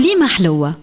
كليمة حلوة.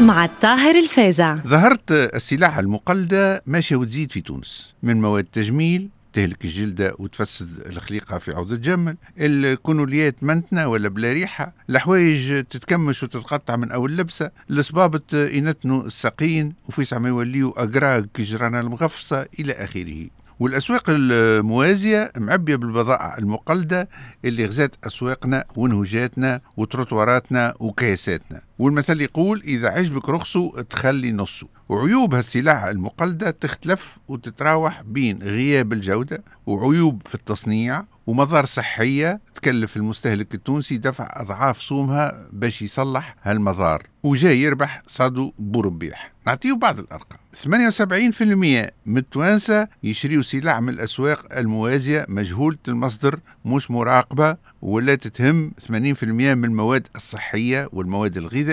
مع الطاهر الفازع ظهرت السلاح المقلدة ماشية وتزيد في تونس. من مواد تجميل تهلك الجلدة وتفسد الخليقة في عوض الجمل. الكونوليات منتنة ولا بلا ريحة. الحوايج تتكمش وتتقطع من أول لبسة. الصبابط ينتنوا الساقين وفي ساعة يوليو أقراق كجرانا المغفصة إلى آخره. والأسواق الموازية معبية بالبضائع المقلدة اللي غزات أسواقنا ونهجاتنا وتروتواراتنا وكياساتنا. والمثل يقول إذا عجبك رخصه تخلي نصه. وعيوب هالسلاح المقلدة تختلف وتتراوح بين غياب الجودة وعيوب في التصنيع ومضار صحية تكلف المستهلك التونسي دفع أضعاف صومها باش يصلح هالمضار وجاي يربح صادو بوربيح. نعطيه بعض الأرقام. 78% من التوانسة يشريوا سلع من الأسواق الموازية مجهولة المصدر مش مراقبة ولا تتهم. 80% من المواد الصحية والمواد الغذائية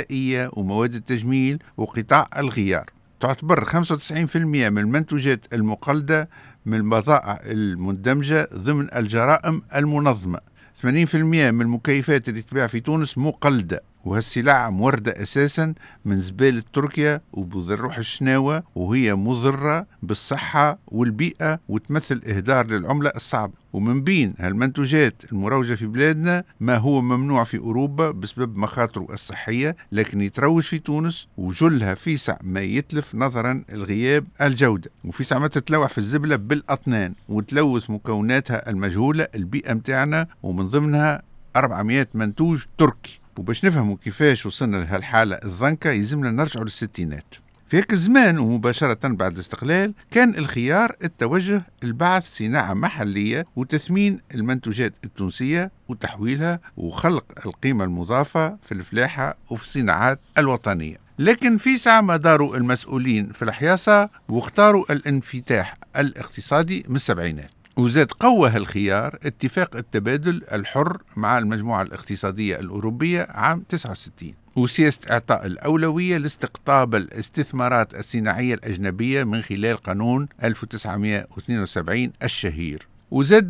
ومواد التجميل وقطاع الغيار. تعتبر 95% من المنتوجات المقلدة من البضائع المندمجة ضمن الجرائم المنظمة. 80% من المكيفات اللي تباع في تونس مقلدة. وهالسلع موردة أساسا من زبالة تركيا وبذروح الشناوة وهي مضرة بالصحة والبيئة وتمثل إهدار للعملة الصعبة. ومن بين هالمنتوجات المروجة في بلادنا ما هو ممنوع في أوروبا بسبب مخاطره الصحية لكن يتروج في تونس وجلها فيسع ما يتلف نظرا الغياب الجودة. وفيسع ما تتلوح في الزبلة بالأطنان وتلوث مكوناتها المجهولة البيئة متاعنا ومن ضمنها 400 منتوج تركي. وباش نفهموا كيفاش وصلنا لهالحالة الضنكة يلزمنا نرجعوا للستينات. في هيك الزمان ومباشرة بعد الاستقلال كان الخيار التوجه لبعث صناعة محلية وتثمين المنتوجات التونسية وتحويلها وخلق القيمة المضافة في الفلاحة وفي الصناعات الوطنية. لكن في ساعة ما داروا المسؤولين في الحياصة واختاروا الانفتاح الاقتصادي من السبعينات. وزاد قوى هالخيار اتفاق التبادل الحر مع المجموعة الاقتصادية الأوروبية عام 69 وسياسة إعطاء الأولوية لاستقطاب الاستثمارات الصناعية الأجنبية من خلال قانون 1972 الشهير. وزاد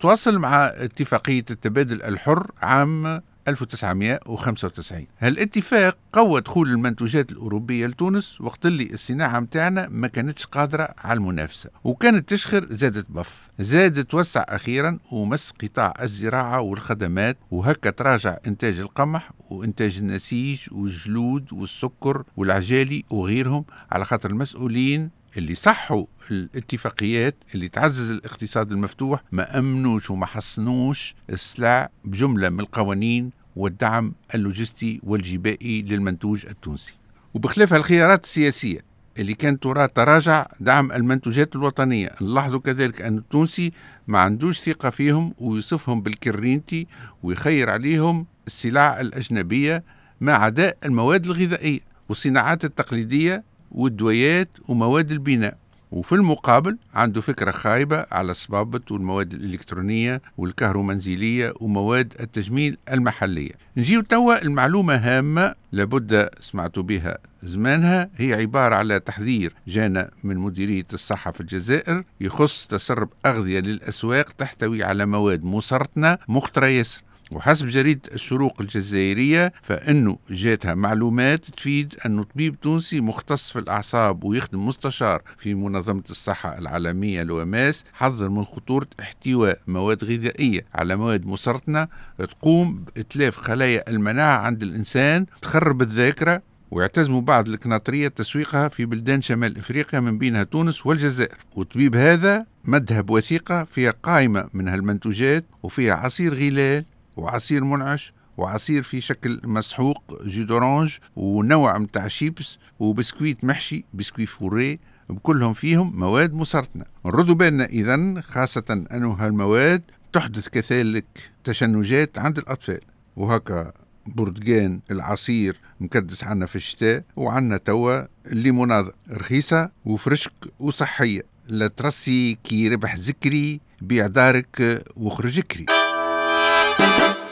تواصل مع اتفاقية التبادل الحر عام 1995 هالاتفاق قوى دخول المنتوجات الأوروبية لتونس؟ وقت اللي الصناعة متاعنا ما كانتش قادرة على المنافسة وكانت تشخر زادت بف. زاد توسع أخيرا ومس قطاع الزراعة والخدمات وهكا تراجع إنتاج القمح وإنتاج النسيج والجلود والسكر والعجالي وغيرهم على خاطر المسؤولين اللي صححوا الاتفاقيات اللي تعزز الاقتصاد المفتوح ما أمنوش وما حسنوش السلع بجملة من القوانين والدعم اللوجستي والجبائي للمنتوج التونسي. وبخلاف الخيارات السياسية اللي كانت ترى تراجع دعم المنتوجات الوطنية نلاحظوا كذلك أن التونسي ما عندوش ثقة فيهم ويصفهم بال careinti ويخير عليهم السلع الأجنبية مع عداء المواد الغذائية والصناعات التقليدية والدويات ومواد البناء. وفي المقابل عنده فكرة خايبة على الصبابط والمواد الإلكترونية والكهرومنزلية ومواد التجميل المحلية. نجيو توا المعلومة هامة لابد سمعتوا بها زمانها. هي عبارة على تحذير جانا من مديرية الصحة في الجزائر يخص تسرب أغذية للأسواق تحتوي على مواد مسرطنة مخطرة ياسر. وحسب جريدة الشروق الجزائرية فإنه جاتها معلومات تفيد أنه طبيب تونسي مختص في الأعصاب ويخدم مستشار في منظمة الصحة العالمية لوماس حذر من خطورة احتواء مواد غذائية على مواد مسرطنة تقوم بإتلاف خلايا المناعة عند الإنسان تخرب الذاكرة ويعتزموا بعض الكناطرية تسويقها في بلدان شمال إفريقيا من بينها تونس والجزائر. والطبيب هذا مدها بوثيقة فيها قائمة من هالمنتوجات وفيها عصير غلال وعصير منعش وعصير في شكل مسحوق jus d'orange ونوع متاع شيبس وبسكويت محشي biscuit fourré بكلهم فيهم مواد مسرطنة. نردوا بالنا إذا خاصة أنه هالمواد تحدث كذلك تشنجات عند الأطفال. وهكا بردقان العصير مكدس عنا في الشتاء وعنا توا ال limonade رخيصة وفرشك وصحية. لا ترسي كي ربح ذكري بيع دارك وخرج كري.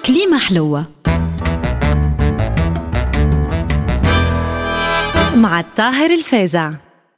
كليمة حلوة. مع الطاهر الفازع.